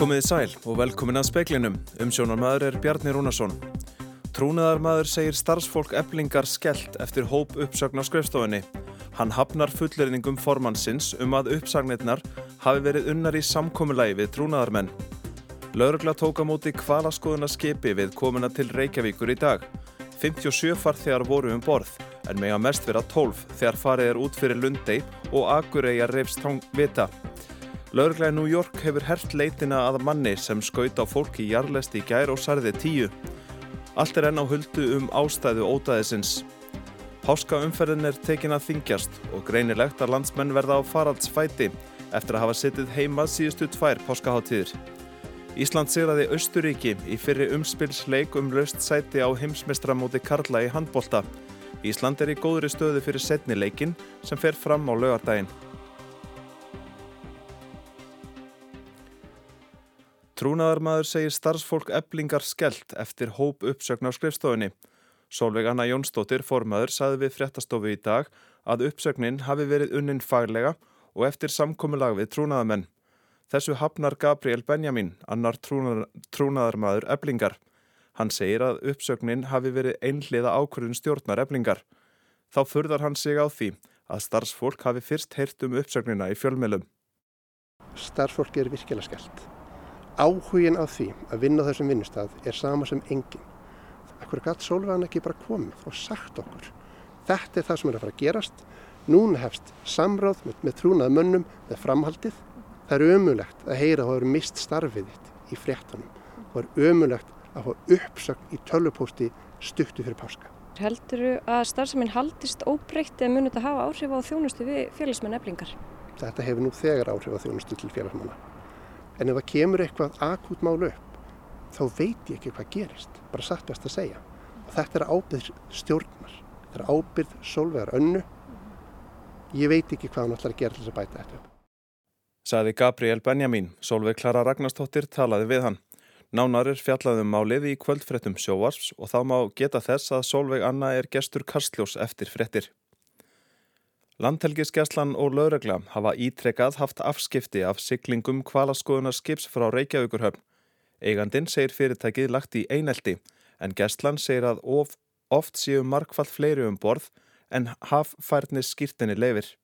Komiði sæl og velkomin að speklinum. Umsjónarmæður er Bjarni Rúnarsson. Trúnaðarmæður segir starfsfólk eblingar skellt eftir hóp uppsögn á skrefstofunni. Hann hafnar fullerningum formansins um að uppsagnirnar hafi verið unnar í samkomiðlægi við trúnaðarmenn. Laurugla tók á móti kvalaskoðuna skipi við komuna til Reykjavíkur í dag. 57 farþegar voru um borð en mega mest vera 12 þegar farið er út fyrir Lundei og Akureyja reyfst tóng vita. Laurugla í New York hefur hert leitina að manni sem skaut á fólk í jarlest í gær og sarði tíu. Allt er enn á huldu um ástæðu ótaðisins. Páskaumferðin er tekin að þingjast og greinilegt að landsmenn verða á faraldsfæti eftir að hafa sittið heimað síðustu tvær páskaháttíðir. Ísland sigraði Östuríki í fyrri umspilsleik um löst sæti á heimsmestramóti Karla í handbolta. Ísland er í góðri stöðu fyrir setni leikin sem fer fram á lögardaginn. Trúnaðarmaður segir starfsfólk eblingar skellt eftir hóp uppsögn á skrifstofunni. Solveig Anna Jónsdóttir, formaður, saði við fréttastofu í dag að uppsögnin hafi verið unnin faglega og eftir samkomiðlag við trúnaðamenn. Þessu hafnar Gabriel Benjamin, annar trúnaðar, trúnaðarmaður eblingar. Hann segir að uppsögnin hafi verið einhliða ákvörðun stjórnar eblingar. Þá furðar hann sig á því að starfsfólk hafi fyrst heyrt um uppsögnina í fjölmjölum. Starfsfólk er virkilega skellt. Áhugin á því að vinna þessum vinnustaf er sama sem engin. Akkur gætt Solveig ekki bara komið og sagt okkur. Þetta er það sem er að fara að gerast. Núna hefst samráð með, með trúnað mönnum með framhaldið. Það er ömulegt að heyra að það eru mist starfið þitt í fréttanum. Það er ömulegt að fá uppsögn í tölvupósti stuttu fyrir páska. Heldur að starfseminn haldist óbreytt eða munið að hafa áhrif á þjónustu við félagsmenn eflingar? Þetta hefur nú þegar áhrif á þjónustu til félagsmanna. En ef það kemur eitthvað akút málu upp, þá veit ég ekki hvað gerist. Bara satt best að segja. Og þetta er ábyrð stjórnar. Þetta er ábyrð solvegar önnu. Ég veit ekki hvað hann ætlar að gera til þess að bæta þetta. Saði Gabriel Benjamin, Solveig Klara Ragnarstóttir talaði við hann. Nánar er fjallaðum málið í kvöldfrettum sjóvarsps og þá má geta þess að Solveig Anna er gestur Karstljós eftir frettir. Landhelgiskeslan og lögregla hafa ítrekkað haft afskipti af siglingum kvalaskoðunar skips frá Reykjavíkurhöfn. Eigandin segir fyrirtækið lagt í einelti en geslan segir að of, oft séu markfall fleiri um borð en haffærnis skýrtinni leifir.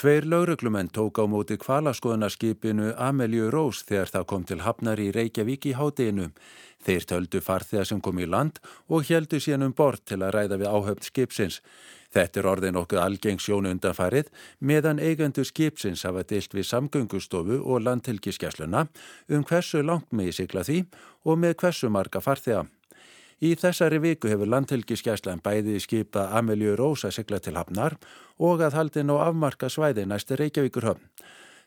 Tveir lauruglumenn tók á móti kvalaskoðunarskipinu Amelju Rós þegar það kom til hafnar í Reykjavík í hátinu. Þeir töldu farþegar sem kom í land og heldu síðan um bort til að ræða við áhöfn skipsins. Þetta er orðið nokkuð algeng sjónu undanfarið meðan eigendur skipsins hafa deilt við samgöngustofu og landhelgiskessluna um hversu langt með í sigla því og með hversu marga farþega. Í þessari viku hefur landhelgiskeslan bæði skipa Amelju Rósa sigla til hafnar og að haldin á afmarka svæði næstu Reykjavíkurhöfn.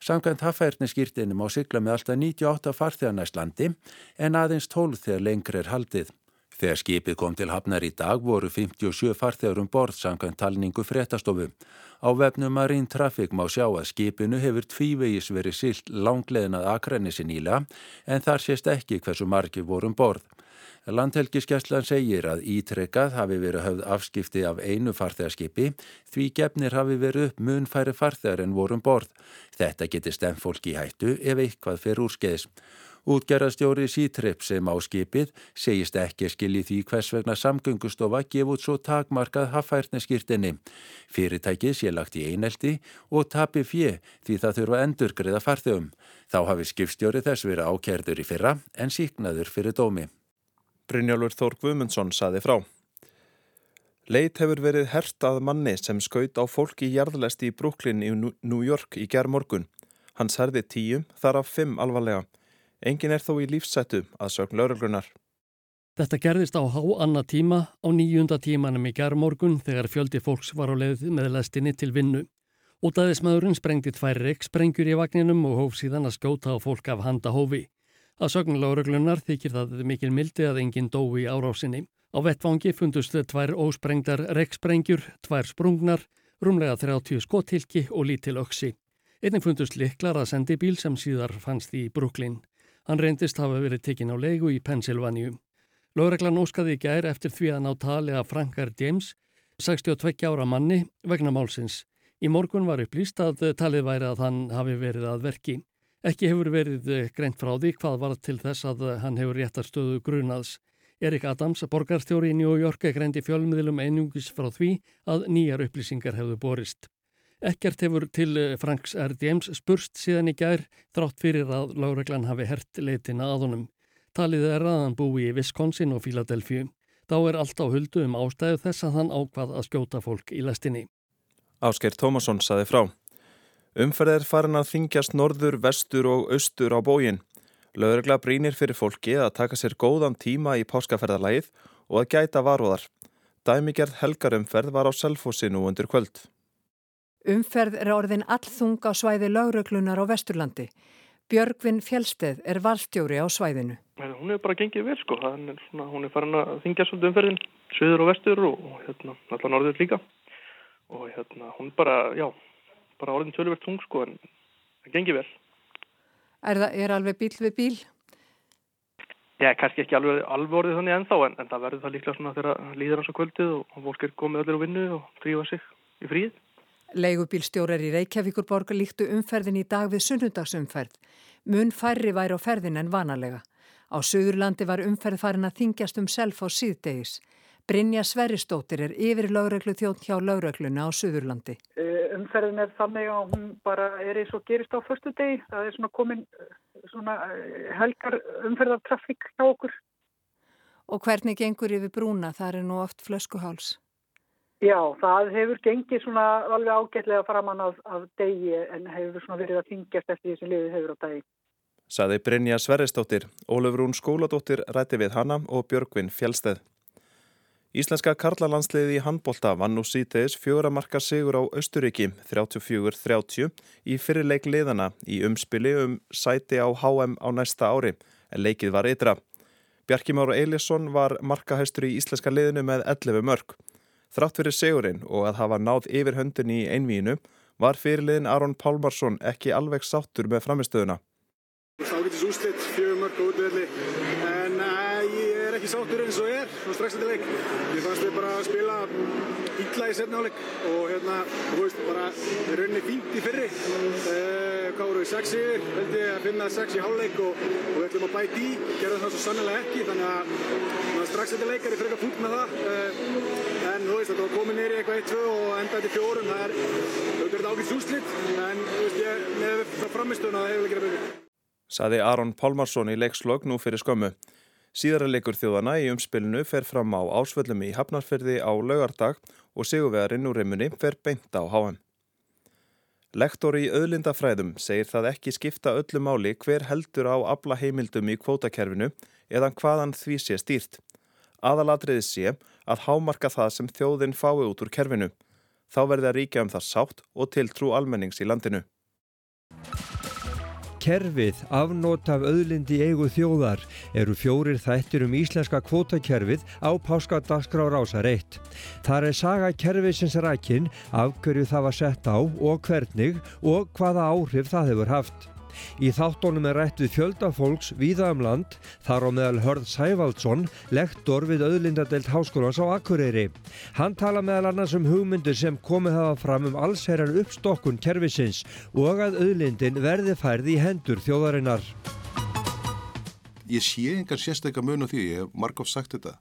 Samkvæmt haffærni skýrtinum á sigla með alltaf 98 farþegar næst landi en aðeins 12 þegar lengri er haldið. Þegar skipið kom til hafnar í dag voru 57 farþegar um borð samkvæmt talningu fréttastofu. Á vefnum Marine Traffic má sjá að skipinu hefur tvívegis verið silt langleðinað akrænissi nýla en þar sést ekki hversu margi voru um borð. Landhelgiskeslan segir að ítrekkað hafi verið höfð afskipti af einu farþegarskipi því gefnir hafi verið upp munfæri farþegar en vorum borð. Þetta geti stemt fólki í hættu ef eitthvað fyrir úrskeiðs. Útgerðastjóri Sýtripp sem á skipið segist ekki skilji því hvers vegna samgöngustofa gefur svo takmarkað haffærneskýrtinni. Fyrirtækið sé lagt í einelti og tapi fjö því það þurfa endur greiða farþegum. Þá hafi skipstjóri þess verið ákerður í fyrra en síknaður fyrir dómi. Brynjálfur Þór Guðmundsson saði frá. Leit hefur verið hert að manni sem skaut á fólk í jarðlesti í Brooklyn í New York í gerð morgun. Hann særði tíu, þar af fimm alvarlega. Engin er þó í lífsættu að sögn lauruglunar. Þetta gerðist á há anna tíma á nýjunda tímanum í gerð morgun þegar fjöldi fólks var á leið með lestinni til vinnu. Útaðismæðurinn sprengdi tvær reik sprengjur í vagninum og hóf síðan að skjóta á fólk af handa hófi. Að sögn lauruglunar þykir það mikil mildi að enginn dói árásinni. Á vettvangi fundust tvær ósprengdar reiksprengjur, tvær sprungnar, rúmlega 30 skotilki og lítil öksi. Einnig fundust liklar að sendi bíl sem síðar fannst í Brooklyn. Hann reyndist hafa verið tekinn á leigu í Pennsylvania. Lóreglan óskaði í gær eftir því að ná tali að Frankar James, 62 ára manni, vegna málsins. Í morgun var upplýst að talið væri að hann hafi verið að verki. Ekki hefur verið eh, greint frá því hvað var til þess að eh, hann hefur réttarstöðu grunaðs. Erik Adams, borgarstjóri í New York, greindi fjölmiðlum einungis frá því að nýjar upplýsingar hefðu borist. Ekkert hefur til eh, Franks R. James spurst síðan í gær þrátt fyrir að láreglan hafi hert leitina að honum. Talið er að hann búi í Wisconsin og Philadelphia. Þá er allt á huldu um ástæðu þess að hann ákvað að skjóta fólk í lestinni. Ásker Tómasson saði frá. Umferð er farin að þingjast norður, vestur og austur á bógin. Lauregla brínir fyrir fólki að taka sér góðan tíma í páskaferðarlægið og að gæta varúðar. Dæmigerð helgarumferð var á selfosinu undir kvöld. Umferð er orðin allþung á svæði lauruglunar á Vesturlandi. Björgvin Fjellsteð er valstjóri á svæðinu. Hún er bara gengið vel sko, er svona, hún er farin að þingja svolítið umferðin, söður og vestur og, og hérna, allar norður líka. Og hérna, hún er bara, já, bara orðin tölverkt tung sko, en það gengið vel. Er það er alveg bíl við bíl? Já, kannski ekki alveg, alveg orðið þannig ennþá, en, en það verður það líklega svona þegar líður hans á kvöldið og, og fólk er komið allir á vinnu og drífa sig í fríð. Leigubílstjórar í Reykjavíkurborg líktu umferðin í dag við sunnudagsumferð. Mun færri væri á ferðin en vanalega. Á Suðurlandi var umferð farin að þingjast um self á síðdegis. Brynja Sverristóttir er yfir lauröglu þjótt hjá laurögluna á Suðurlandi. Uh, umferðin er þannig að hún bara er eins og gerist á förstu degi. Það er svona komin svona helgar umferðartrafík hjá okkur. Og hvernig gengur yfir brúna? Það er nú oft flöskuháls. Já, það hefur gengið svona alveg ágætlega framann af, af degi en hefur svona verið að þingjast eftir því sem liðið hefur á dagi. Saði Brynja Sverristóttir, Ólefur hún skóladóttir rætti við hana og Björgvin Fjellsteð. Íslenska karlalandsliði í handbólta vann nú síteðis fjóra marka sigur á Östuríki 34-30 í fyrirleik liðana í umspili um sæti á HM á næsta ári en leikið var ytra. Bjarki Máru Eilisson var markahæstur í íslenska liðinu með 11 mörg. Þrátt fyrir segurinn og að hafa náð yfir höndin í einvíinu var fyrirliðin Aron Pálmarsson ekki alveg sáttur með framistöðuna. Það getur svo úslitt, fjögur mörg og útvöldi, en uh, ég er ekki sáttur eins og er, svo strax þetta leik. Ég fannst við bara að spila illa í setna áleik og hérna, þú veist, bara rauninni fínt í fyrri. Voru við, sex yfir, held ég að finna sex í háleik og, og við ætlum að bæti í, gera það svo sannlega ekki, þannig að strax þetta leik er ég frekar fútt með það. Uh, en þú veist, þetta var komið neyri eitthvað 1-2 og endaði til fjórun, það er, þetta er ákveðs úslitt, en þú veist, ég, með framistöðuna það hefur ekki verið saði Aron Pálmarsson í leikslög nú fyrir skömmu. Síðara leikur þjóðana í umspilinu fer fram á ásvöllum í Hafnarferði á laugardag og sigurvegarinn úr reimunni fer beint á HM. Lektor í auðlindafræðum segir það ekki skipta öllu máli hver heldur á abla heimildum í kvótakerfinu eða hvaðan því sé stýrt. Aðalatriði sé að hámarka það sem þjóðin fái út úr kerfinu. Þá verði að ríkja um það sátt og tiltrú almennings í landinu. Kerfið, afnót af auðlindi eigu þjóðar, eru fjórir þættir um íslenska kvótakerfið á páskadagsgrá rásar 1. Þar er saga kerfiðsins rækin, af hverju það var sett á og hvernig og hvaða áhrif það hefur haft. Í þáttónum er rætt við fjöldafólks víða um land, þar á meðal Hörð Sævaldsson, lektor við auðlindadelt háskólans á Akureyri. Hann tala meðal annars um hugmyndir sem komið hafa fram um allsherjar uppstokkun kervisins og að auðlindin verði færði í hendur þjóðarinnar. Ég sé engar sérstaklega mun á því, ég hef margóf sagt þetta,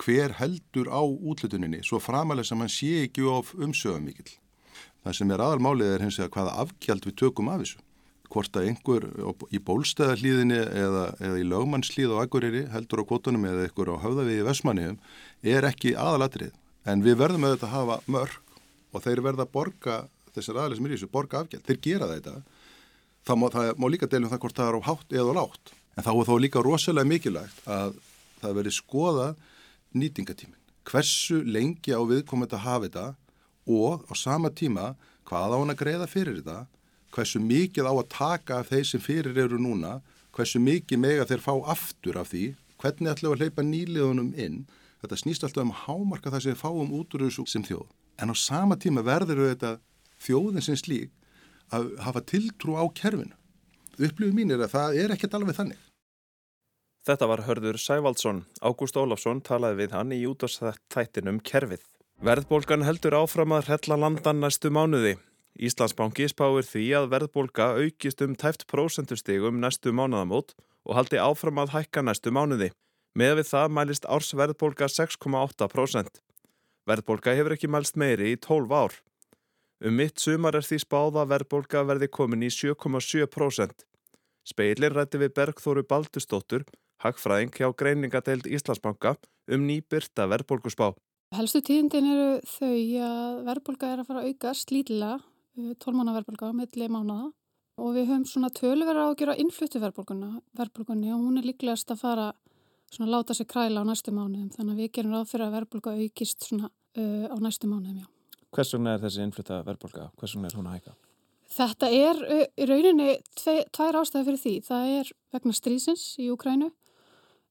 hver heldur á útlutuninni svo framalega sem hann sé ekki of umsögum mikill. Það sem er aðalmálið er hins vegar hvaða afgjald við tökum af þessu hvort að einhver í bólstæðarlíðinni eða, eða í lögmannslíð á Akureyri heldur á kvotunum eða einhver á höfðavíði í Vesmanniðum er ekki aðalatrið. En við verðum auðvitað að hafa mörg og þeir verða að borga, þessar aðalega sem er í þessu, borga afgjald. Þeir gera þetta. Það má, það má líka deilum það hvort það er á hátt eða á látt. En þá er þá líka rosalega mikilvægt að það veri skoða nýtingatímin. Hversu lengi á viðkomandi að hafa þetta og á sama tíma hvað á hann að greiða fyrir þetta hversu mikið á að taka af þeir sem fyrir eru núna, hversu mikið mega þeir fá aftur af því, hvernig ætlum við að hleypa nýliðunum inn, þetta snýst alltaf um hámarka það sem við fáum út úr þessu sem þjóð. En á sama tíma verður þetta þjóðin sem slík að hafa tiltrú á kerfinu. Upplifið mín er að það er ekkert alveg þannig. Þetta var hörður Sævaldsson. Ágúst Ólafsson talaði við hann í útastættinum kerfið. Verðbólgan heldur áfram að hrella landan næstu mánuði. Íslandsbanki spáir því að verðbólka aukist um tæft prósentustigum næstu mánuðamót og haldi áfram að hækka næstu mánuði. Með við það mælist ársverðbólka 6,8%. Verðbólka hefur ekki mælst meiri í 12 ár. Um mitt sumar er því spáða verðbólka verði komin í 7,7%. Speilin rætti við Bergþóru Baldustóttur, hagfræðing hjá greiningadeild Íslandsbanka um nýbyrta verðbólkusspá. Helstu tíðindin eru þau að verðbólka er að fara að auka slítilega, 12 mánu verðbólka á milli mánuða og við höfum svona töluverða á að gera innfluttu verðbólkunni og hún er líklegast að fara svona að láta sig kræla á næstu mánuðum þannig að við gerum ráð fyrir að verðbólka aukist svona uh, á næstu mánuðum, já. Hvers vegna er þessi innflutta verðbólka? Hvers vegna er hún að hækka? Þetta er uh, í rauninni tve, tvær ástæði fyrir því. Það er vegna strísins í Ukrænu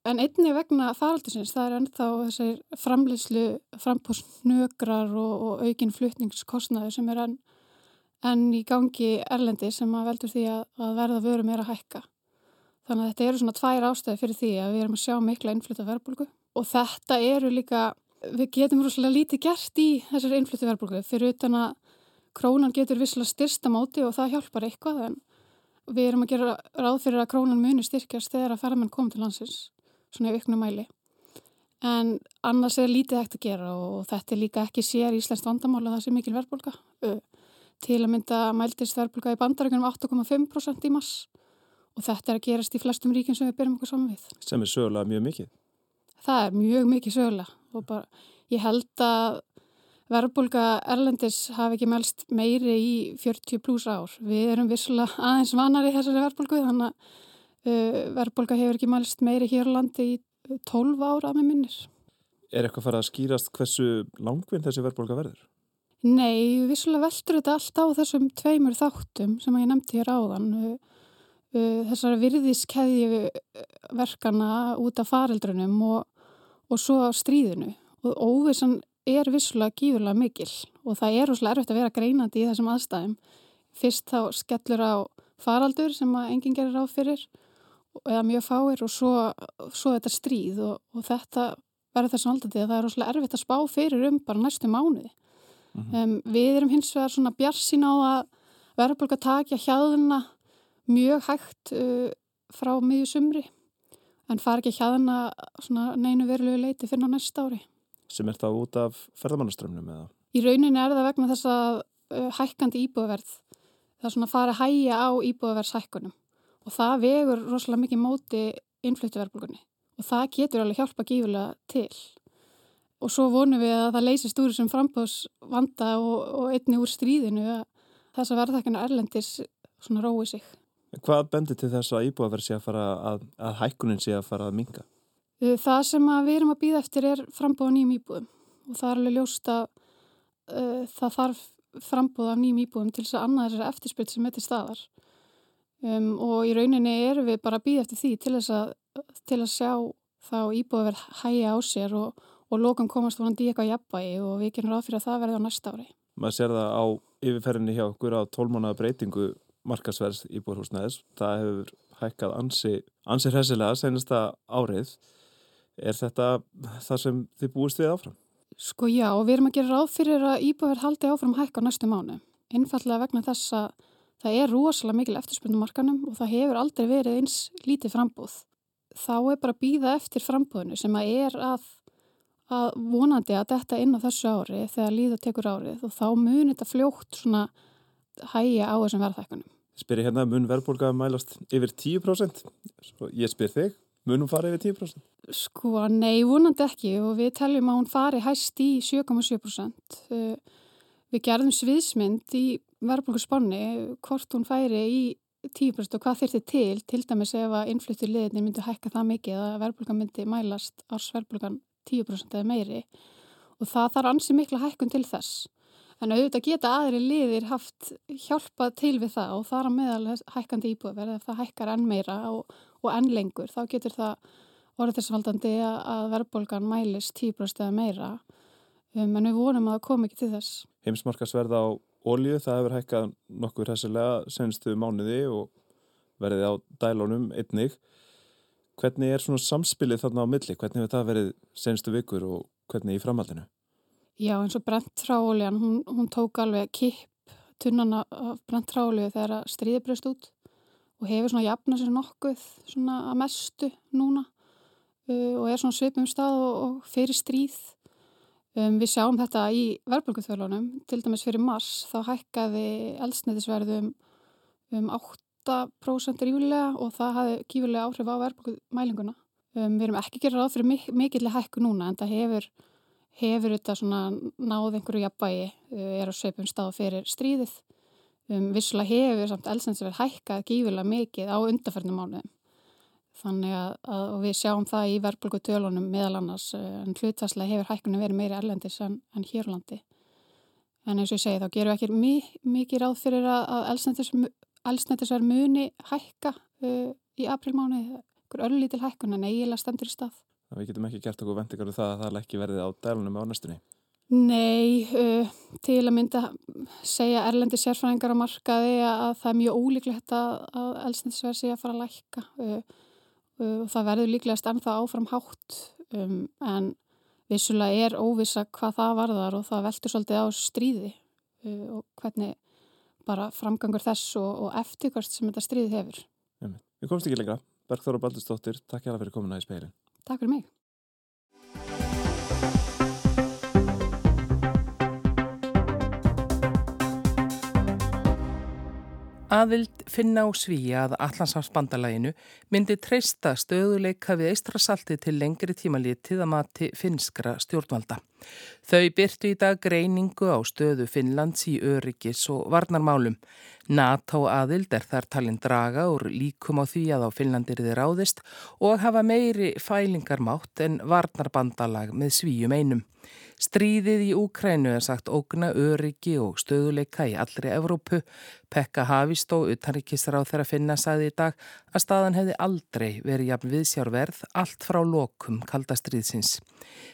en einni vegna faraldusins. Það er ennþá þessir framleyslu, frambúrsnögrar og, og aukin flutningskostnaður sem er enn en í gangi erlendi sem að veldur því að, að verða vöru meira að hækka. Þannig að þetta eru svona tvær ástæði fyrir því að við erum að sjá mikla innflytta verðbólgu og þetta eru líka, við getum rosalega lítið gert í þessari innflytta verðbólgu fyrir utan að krónan getur visslega styrsta móti og það hjálpar eitthvað en við erum að gera ráð fyrir að krónan muni styrkjast þegar að ferðamenn kom til landsins, svona í auknum mæli. En annars er lítið hægt að gera og þetta er líka ekki sér íslenskt vandamál að það sé mikil verðbólga. Til að mynda mæltist verðbólga í bandarækjunum 8,5% í mass og þetta er að gerast í flestum ríkjum sem við byrjum okkur saman við. Sem er sögulega mjög mikið? Það er mjög mikið sögulega og bara, ég held að verðbólga Erlendis hafi ekki melst meiri í 40 pluss ár. Við erum vissulega aðeins vanar í þessari verðbólgu þannig að uh, verðbólga hefur ekki melst meiri hér á landi í 12 ára með minnir. Er eitthvað farið að skýrast hversu langvinn þessi verðbólga verður? Nei, vissulega veldur þetta allt á þessum tveimur þáttum sem ég nefndi hér áðan. Þessar virðiskeðju verkana út af farildrunum og, og svo stríðinu. Og óvissan er vissulega gífurlega mikil og það er óslega erfitt að vera greinandi í þessum aðstæðum. Fyrst þá skellur á faraldur sem enginn gerir á fyrir eða mjög fáir og svo, svo þetta stríð og, og þetta verður þessum aldandi að það er óslega erfitt að spá fyrir um bara næstu mánuði. Mm -hmm. um, við erum hins vegar svona bjarsín á að verðbólka takja hjáðuna mjög hægt uh, frá miðju sumri en fara ekki hjáðuna neinu verulegu leiti fyrir næsta ári. Sem er það út af ferðamannaströmmnum eða? Í rauninni er það vegna þess að uh, hækkandi íbúðverð það er svona að fara að hæja á íbúðverðshækkunum og það vegur rosalega mikið móti innfluttuverðbólkunni og það getur alveg hjálpa gífulega til og svo vonum við að það leysist úr sem frambóðsvanda og, og einni úr stríðinu að þess að verðhækjana erlendis svona rói sig. Hvað bendir til þess að íbúaverð sé að fara að, að hækkunin sé að fara að minga? Það sem við erum að býða eftir er frambóða nýjum íbúðum og það er alveg ljóst að uh, það þarf frambóða nýjum íbúðum til þess að annað þessari eftirspyrt sem er til staðar um, og í rauninni erum við bara að býða eftir því til þess að, til að sjá þá íbúaverð hæja á sér og og lókan komast vonandi í eitthvað jafnvægi og við gerum ráð fyrir að það verði á næsta ári. Maður sér það á yfirferðinni hjá okkur á tólmánaða breytingu markasverðs í bórhúsnæðis. Það hefur hækkað ansi, ansi hressilega senasta árið. Er þetta það sem þið búist við áfram? Sko já og við erum að gera ráð fyrir að íbúið haldi áfram hækka næstu mánu. Einfallega vegna þess að það er rosalega mikil eftirspunumarkanum og það hefur aldrei verið eins lítið frambúð. Þá er bara að býða eftir frambúðinu sem að er að að vonandi að þetta inn á þessu ári þegar líða tekur árið og þá munir þetta fljótt svona hægja á þessum verðhækkunum. Spyr ég hérna, mun verðbólka mælast yfir 10%? Svo ég spyr þig, munum fara yfir 10%? Sko, nei, vonandi ekki og við teljum að hún fari hæst í 7,7%. Við gerðum sviðsmynd í verðbólkuspanni hvort hún færi í 10% og hvað þyrti til, til dæmis ef að innfluttur liðinni myndi hækka það mikið að verðbólka myndi mælast ársverðbólkan 10% eða meiri og það þarf ansi mikla hækkun til þess. En auðvitað geta aðri liðir haft hjálpað til við það og þar að meðal hækkandi íbúðverð ef það hækkar enn meira og, og enn lengur þá getur það orðið þess valdandi að verðbólgan mælist 10% eða meira um, en við vonum að það kom ekki til þess. Heimsmarkasverð á ólju það hefur hækkað nokkur hessilega senstu mánuði og verðið á dælónum einnig. Hvernig er svona samspilið þarna á milli? Hvernig hefur það verið senstu vikur og hvernig í framhaldinu? Já eins og brent frá óljan, hún, hún tók alveg kipp tunnan af brandtrálu þegar stríði breyst út og hefur svona jafna sér nokkuð svona að mestu núna uh, og er svona svipum stað og, og fyrir stríð. Um, við sjáum þetta í verðbólkuþjálunum, til dæmis fyrir mars þá hækkaði eldsneiðisverðum um 8% rífulega og það hafi kífulega áhrif á verðbólkumælinguna. Um, við erum ekki að gera ráð fyrir mik mikilvæg hækku núna en það hefur, hefur þetta svona náð einhverju jafnvægi, uh, er á svipum stað fyrir stríðið. Um, vissulega hefur samt eldsneiðisverð hækkað kífulega mikið á undarferðnum mánuðum. Þannig að, að við sjáum það í verðbólku tölunum meðal annars eh, en hlutastlega hefur hækkunum verið meiri erlendis en, en hérlandi. En eins og ég segi þá gerum við ekki mi mikið ráð fyrir að, að elsnættisverð muni hækka uh, í aprilmáni, einhver örlítil hækkun en eiginlega stendur í stað. Við getum ekki gert okkur vendingar úr það að það ekki verði á dælunum á næstunni? Nei, uh, til að mynda segja erlendi sérfræðingar á markaði að það er mjög ólíklegt að, að elsnættisverð sé að fara að lækka og og það verður líklegast ennþá áfram hátt um, en vissulega er óvisa hvað það varðar og það veldur svolítið á stríði uh, og hvernig bara framgangur þess og, og eftirkvæmst sem þetta stríði hefur. Við komst ekki lengra. Bergþóra Baldurstóttir, takk hjá það fyrir komuna í speilin. Takk fyrir mig. Aðild finna á svíja að Allansámsbandalæginu myndi treysta stöðuleika við eistrasalti til lengri tímalitið að mati finskra stjórnvalda. Þau byrtu í dag greiningu á stöðu Finnlands í öryggis og varnarmálum. NATO aðild er þar talin draga úr líkum á því að á Finnlandir þið ráðist og hafa meiri fælingarmátt en varnarbandalag með svíjum einum. Stríðið í Úkrænu er sagt ógna öryggi og stöðuleika í allri Evrópu. Pekka Havistó, utanrikistar á þeirra finna, sagði í dag að staðan hefði aldrei verið jafn viðsjárverð allt frá lokum kaldastriðsins.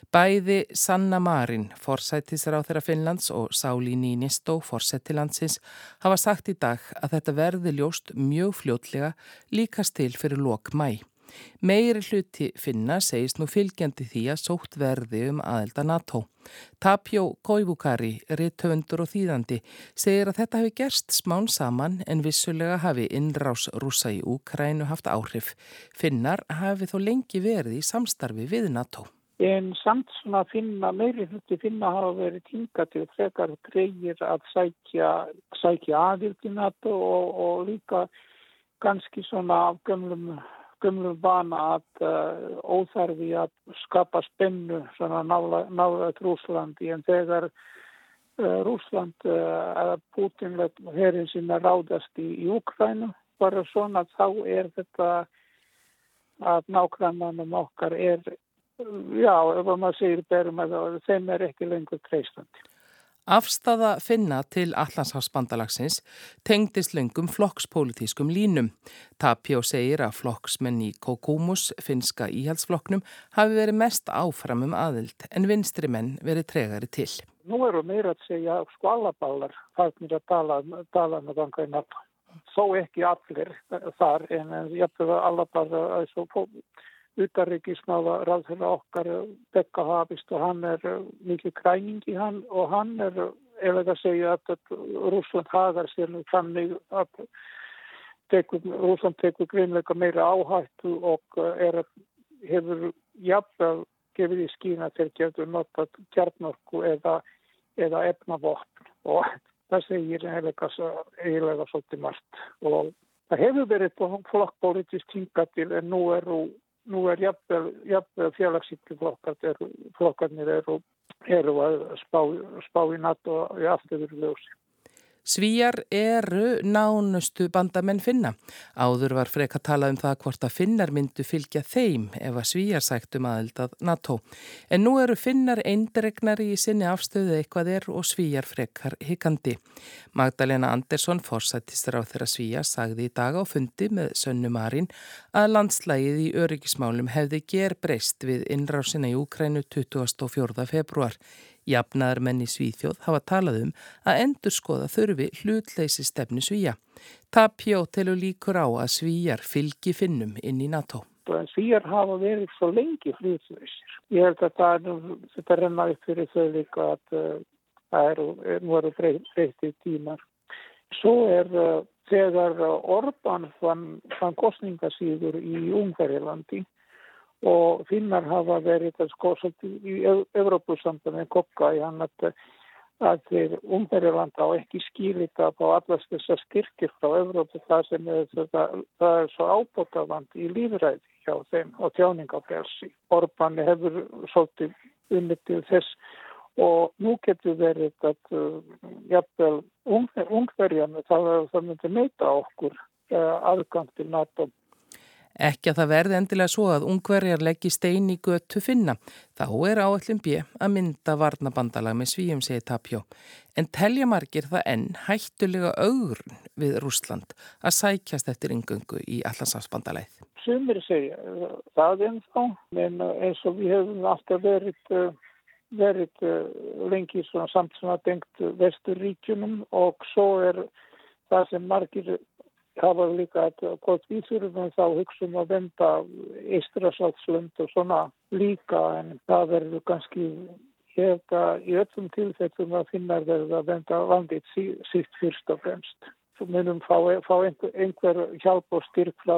Bæði Sanna Marin, forsættisar á þeirra Finnlands og Sáli Nínistó, forsættilandsins, hafa sagt í dag að þetta verði ljóst mjög fljótlega líkast til fyrir lok mæ. Meiri hluti finna segist nú fylgjandi því að sótt verði um aðelda NATO. Tapjó Koivukari, rittöfundur og þýðandi, segir að þetta hafi gerst smán saman en vissulega hafi innrás rúsa í Úkrænu haft áhrif. Finnar hafi þó lengi verið í samstarfi við NATO. En samt svona finna, meiri hluti finna hafa verið tingatið frekar greiðir að sækja, sækja aðildi NATO og, og líka ganski svona af gömlum gömlum bana að uh, óþarfi að skapa spennu svona nálega Rúslandi en þegar uh, Rúsland uh, eða Putin hérinn sinna ráðast í, í Ukrænu bara svona þá er þetta að nákvæmannum okkar er já, ef maður segir berum að þeim er ekki lengur treystandi. Afstafa finna til Allanshafsbandalagsins tengdist löngum flokkspolítískum línum. Tapjó segir að flokksmenn í Kokumus, finska íhaldsflokknum, hafi verið mest áfram um aðild en vinstri menn verið tregari til. Nú eru meira að segja skvalabálar fannir að tala, tala með ganga í NATO. Þó ekki allir þar en ég hefði alveg bara að svo utarrikismáða ráðfélag okkar Bekka Hafist og hann er eh, mikið kræning í hann og hann er ef það segja að Rúsland hagar sér nú þannig að tekur, Rúsland tekur greinleika meira áhættu og eh, er, hefur jafnveg gefið í skína til getur notað kjarnorku eða, eða efnavopn. Og það segir eiginlega svolítið margt. Og það hefur verið flokkpolítist hingað til en nú eru nú er jafnveg félagsýttiflokkarnir eru, eru að spá, spá í natt og í afturveruljósi. Svíjar eru nánustu bandamenn finna. Áður var freka talað um það hvort að finnar myndu fylgja þeim ef að svíjar sættum aðeldað NATO. En nú eru finnar eindregnari í sinni afstöðu eitthvað er og svíjar frekar hikandi. Magdalena Andersson, forsættistur á þeirra svíja, sagði í dag á fundi með Sönnu Marín að landslægið í öryggismálum hefði ger breyst við innrásina í Úkrænu 24. februar. Jafnaðar menn í Svíþjóð hafa talað um að endur skoða þurfi hlutleysi stefni Svíja. Tapjó telur líkur á að Svíjar fylgi finnum inn í NATO. Svíjar hafa verið svo lengi hlutleysir. Ég held að það, þetta rennaði fyrir þau líka að uh, það eru, nú eru breytið tímar. Svo er uh, þegar Orban fann, fann kostningasýður í Ungverilandi og finnar hafa verið að skoða í Evrópusambandin kokka í hann að að þeir Ungverjaland á ekki skýrita á allast þessar styrkir frá Evrópu það sem er, það, það er svo ábótavand í lífræði hjá þeim og tjáningafélsi. Orban hefur svolítið unnitið þess og nú getur verið að uh, jafnvel Ungverjan það, það myndi meita okkur uh, aðgang til NATO Ekki að það verði endilega svo að ungverjar leggji stein í götu finna. Þá er áallum bjö að mynda varnabandalag með svíum segi Tapjó. En telja margir það enn hættulega augrun við Rúsland að sækjast eftir yngöngu í allansafsbandalæð. Sumir segja það ennþá, en eins og við hefum alltaf verið, verið lengi samt sem að dengt vesturíkjunum og svo er það sem margir það var líka hvort við þurfum þá hugsaum að venda eistrasaltslönd og svona líka en það verður kannski hefða í öllum tilfellum að finna verður að venda vandið sítt fyrst og fremst. Þú munum fá, fá einhver, einhver hjálp og styrk frá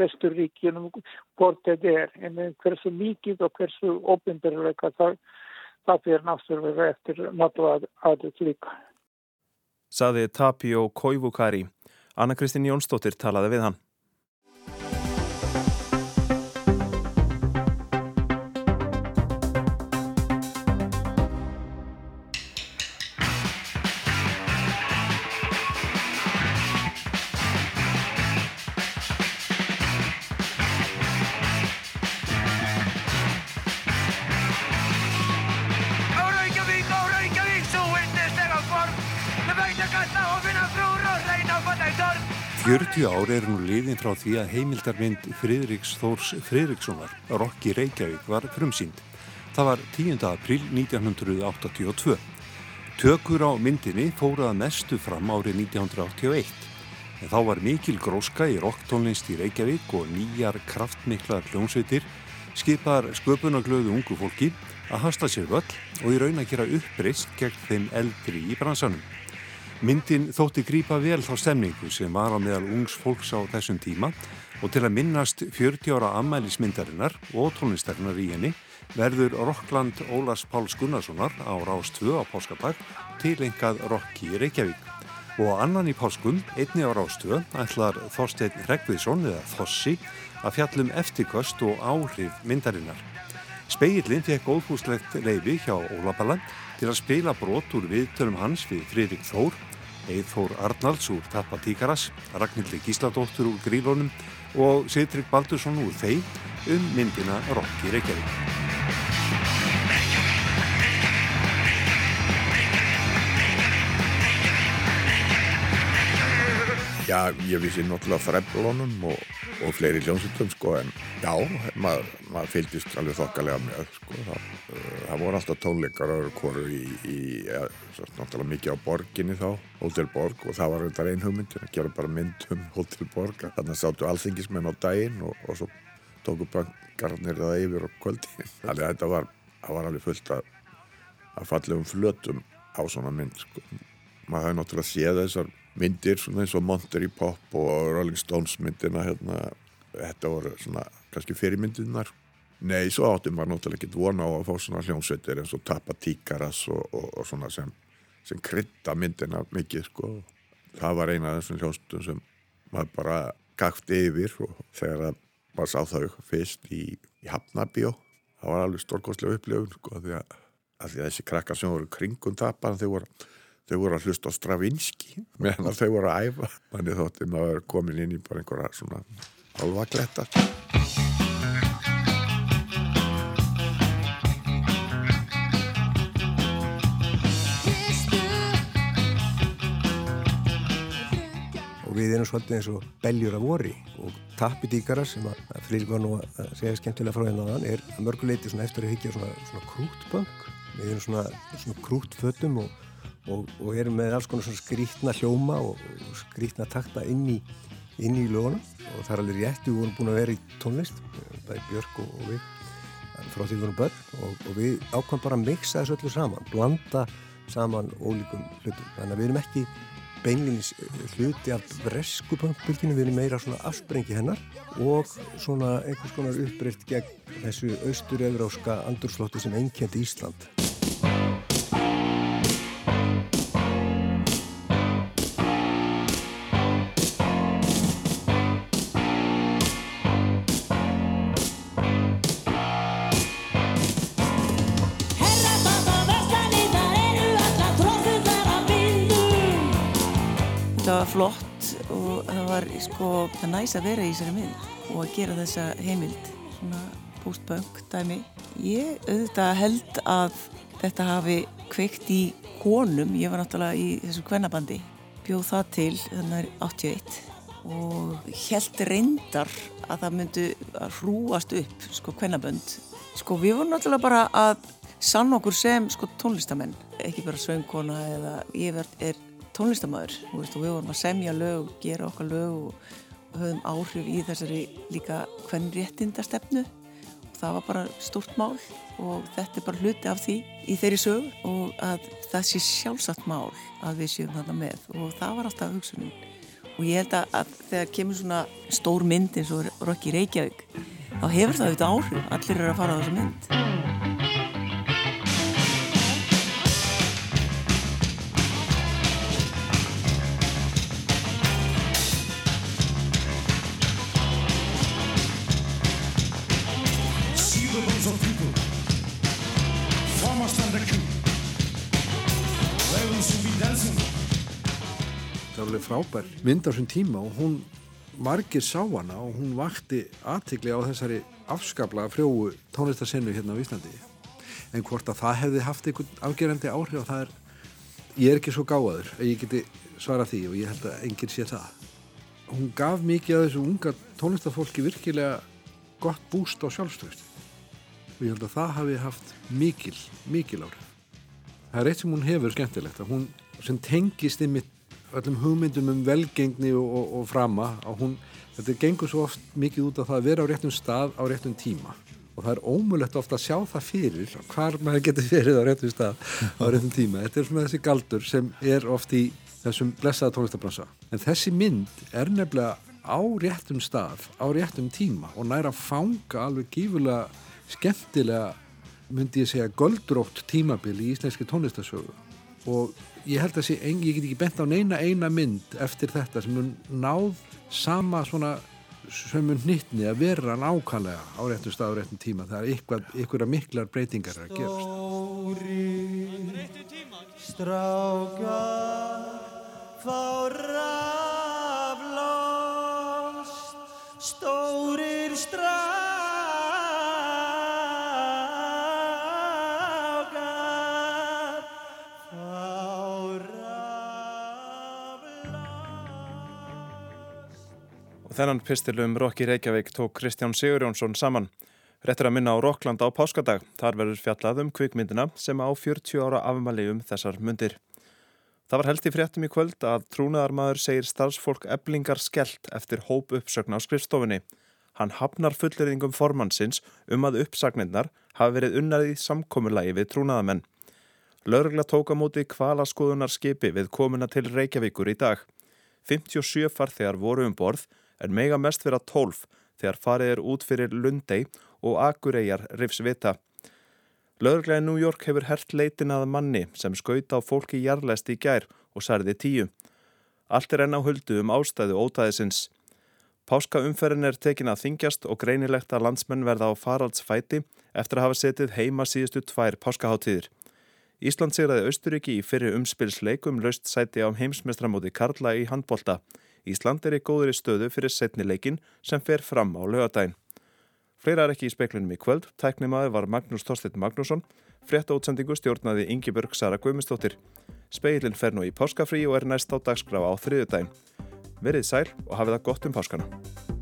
Vesturíkjunum hvort þetta er en hversu mikið og hversu ofinbyrjuleika það, það fyrir náttúrulega eftir náttúrulega aðeins líka. Saði Tapio Koivukari Anna Kristín Jónsdóttir talaði við hann. Fjörutíu ár er nú liðin frá því að heimildarmynd Friðriks Þórs Friðrikssonar, Rokki Reykjavík, var frumsýnd. Það var 10. april 1982. Tökur á myndinni fóruða mestu fram árið 1981. En þá var mikil gróska í rocktónlist í Reykjavík og nýjar kraftmiklar hljómsveitir skipar sköpunaglöðu ungu fólki að hasta sér völl og í raun að gera uppreist gegn þeim eldri í bransanum. Myndin þótti grípa vel þá stemningu sem var á meðal ungs fólks á þessum tíma og til að minnast 40 ára ammælismyndarinnar og tónlistarinnar í henni verður Rokkland Ólars Páls Gunnarssonar á Rás 2 á Páskadag til engað Rokki Reykjavík. Og annan í Páskum, einni á Rás 2, ætlar Þorstein Rekviðsson eða Þossi að fjallum eftirkvöst og áhrif myndarinnar. Speillin fekk óbúslegt leifi hjá Ólapalland til að spila brot úr viðtönum hans við Fridrik Þór, Eithór Arnalds úr Tappa Tíkaras, Ragnhildi Gísladóttur úr Grílónum og Sitrik Baldursson úr þeim um myndina Rokki Reykjavík. Já, ég vissi náttúrulega freblónum og, og fleiri hljómsveitum sko en já, maður, maður fylgist alveg þokkalega með sko. Það, uh, það voru alltaf tónleikar og hverju í, í ja, náttúrulega mikið á borginni þá, Hotel Borg og það var þetta einn hugmynd, að gera bara mynd um Hotel Borg. Þannig að sáttu alþingismenn á daginn og, og svo tóku bankarnir það yfir og kvöldi. Þannig að þetta var, var alveg fullt að, að falla um flötum á svona mynd sko. Maður hafði náttúrulega séð þessar myndir svona eins og Monterey Pop og Rolling Stones myndina hérna, þetta voru svona kannski fyrirmyndinar nei, svo áttum maður náttúrulega ekki vona á að fá svona hljómsveitir eins og Tappa Tíkaras og, og, og svona sem, sem krytta myndina mikið sko. Það var eina af þessum hljómsveitum sem maður bara gakt yfir og þegar að maður sá þau fyrst í, í Hafnabjó það var alveg stórkostlega upplifun sko því að, að þessi krakkar sem voru kringum Tappa þau voru þau voru að hlusta á Stravinski meðan þau voru að æfa. Þannig þótti maður komin inn í bara einhverja svona alvakletta og við erum svolítið eins og beljur af vori og tappi díkara sem að Frýrik var nú að segja skemmtilega frá hennan hérna er að mörguleiti eftir að higgja svona, svona krútbönk við erum svona, svona krútfötum og og, og erum með alls konar skrítna hljóma og, og skrítna takta inn í, inn í lögunum og það er alveg rétt, við vorum búin að vera í tónlist bæði Björk og, og við frá því við vorum börn. Og við ákvæmum bara að mixa þessu öllu saman, blanda saman ólíkum hlutum, þannig að við erum ekki beinlinis hluti af bresku punkbylginu, við erum meira svona afsprengi hennar og svona einhvers konar uppbreyft gegn þessu austur-evróska andurslótti sem einkjandi Ísland. Flott og það var sko það næs að vera í þessari mynd og að gera þessa heimild svona post-punk dæmi. Ég auðvitað held að þetta hafi kveikt í konum. Ég var náttúrulega í þessu kvennabandi. Bjóð það til þannig að 81 og held reyndar að það myndi að hrúast upp sko kvennabönd. Sko við vorum náttúrulega bara að sann okkur sem sko tónlistamenn. Ekki bara söngkona eða ég er tónlistamöður veist, og við vorum að semja lög og gera okkar lög og höfum áhrif í þessari líka hvern réttindastefnu og það var bara stort mál og þetta er bara hluti af því í þeirri sög og að það sé sjálfsagt mál að við séum þarna með og það var alltaf hugsunin. Og ég held að, að þegar kemur svona stór mynd eins og Rokki Reykjavík þá hefur það auðvitað áhrif, allir eru að fara á þessu mynd frábær mynd á þessum tíma og hún margir sá hana og hún vakti aðtikli á þessari afskabla frjóu tónlistasennu hérna á Íslandi. En hvort að það hefði haft einhvern afgerandi áhrif og það er ég er ekki svo gáður að ég geti svara því og ég held að enginn sé það. Hún gaf mikið að þessu unga tónlistafólki virkilega gott búst á sjálfstöðust og ég held að það hafi haft mikil, mikil áhrif. Það er eitt sem hún hefur skemmtilegt að hún sem tengist ymitt öllum hugmyndum um velgengni og, og, og frama og hún, þetta gengur svo oft mikið út af það að vera á réttum stað á réttum tíma. Og það er ómulett ofta að sjá það fyrir hvar maður getur verið á réttum stað á réttum tíma, þetta er svona þessi galdur sem er oft í þessum blessaða tónlistabransa en þessi mynd er nefnilega á réttum stað á réttum tíma og næra að fanga alveg gífulega skemmtilega myndi ég segja goldrótt tímabil í íslenski tónlistasögu og ég held að sé, ég get ekki bent á neina eina mynd eftir þetta sem mun náð sama svona sömu nýttni að vera nákvæmlega á réttum stað og réttum tíma. Það er ykkur að miklar breytingar að gerast. Stóri strákar fá Þennan pistilum Rokki Reykjavík tók Kristján Sigurjónsson saman. Rettur að minna á Rokkland á páskadag. Þar verður fjallað um kvikmyndina sem á 40 ára afmali um þessar myndir. Það var held í fréttum í kvöld að trúnaðarmadur segir starfsfólk eblingar skellt eftir hóp uppsögn á skrifstofunni. Hann hafnar fulleriðingum formansins um að uppsagnirnar hafi verið unnarið í samkomulagi við trúnaðamenn. Lörgla tók á móti kvalaskoðunar skipi við komuna til Reykjavíkur í dag. 57 farþegar voru um borð en mega mest vera 12 þegar farið er út fyrir Lundei og Akureyjar rifsvita. Lögurglæði New York hefur hert leitin að manni sem skauta á fólki jarlæst í gær og særði tíu. Allt er enn á huldu um ástæðu ótaðisins. Páskaumferðin er tekin að þingjast og greinilegt að landsmenn verða á faraldsfæti eftir að hafa setið heima síðustu tvær páskaháttíðir. Ísland sigraði Austuríki í fyrir umspilsleikum löst sæti á heimsmestramóti Karla í handbolta. Ísland er í góðri stöðu fyrir setni leikin sem fer fram á lögadaginn. Fleira er ekki í speklinum í kvöld. Tæknimaður var Magnús Þorstein Magnússon. Frétta útsendingu stjórnaði Ingeborg Sara Guðmustóttir. Speilin fer nú í páskafrí og er næst á dagskrá á þriðudaginn. Verið sæl og hafið það gott um páskana.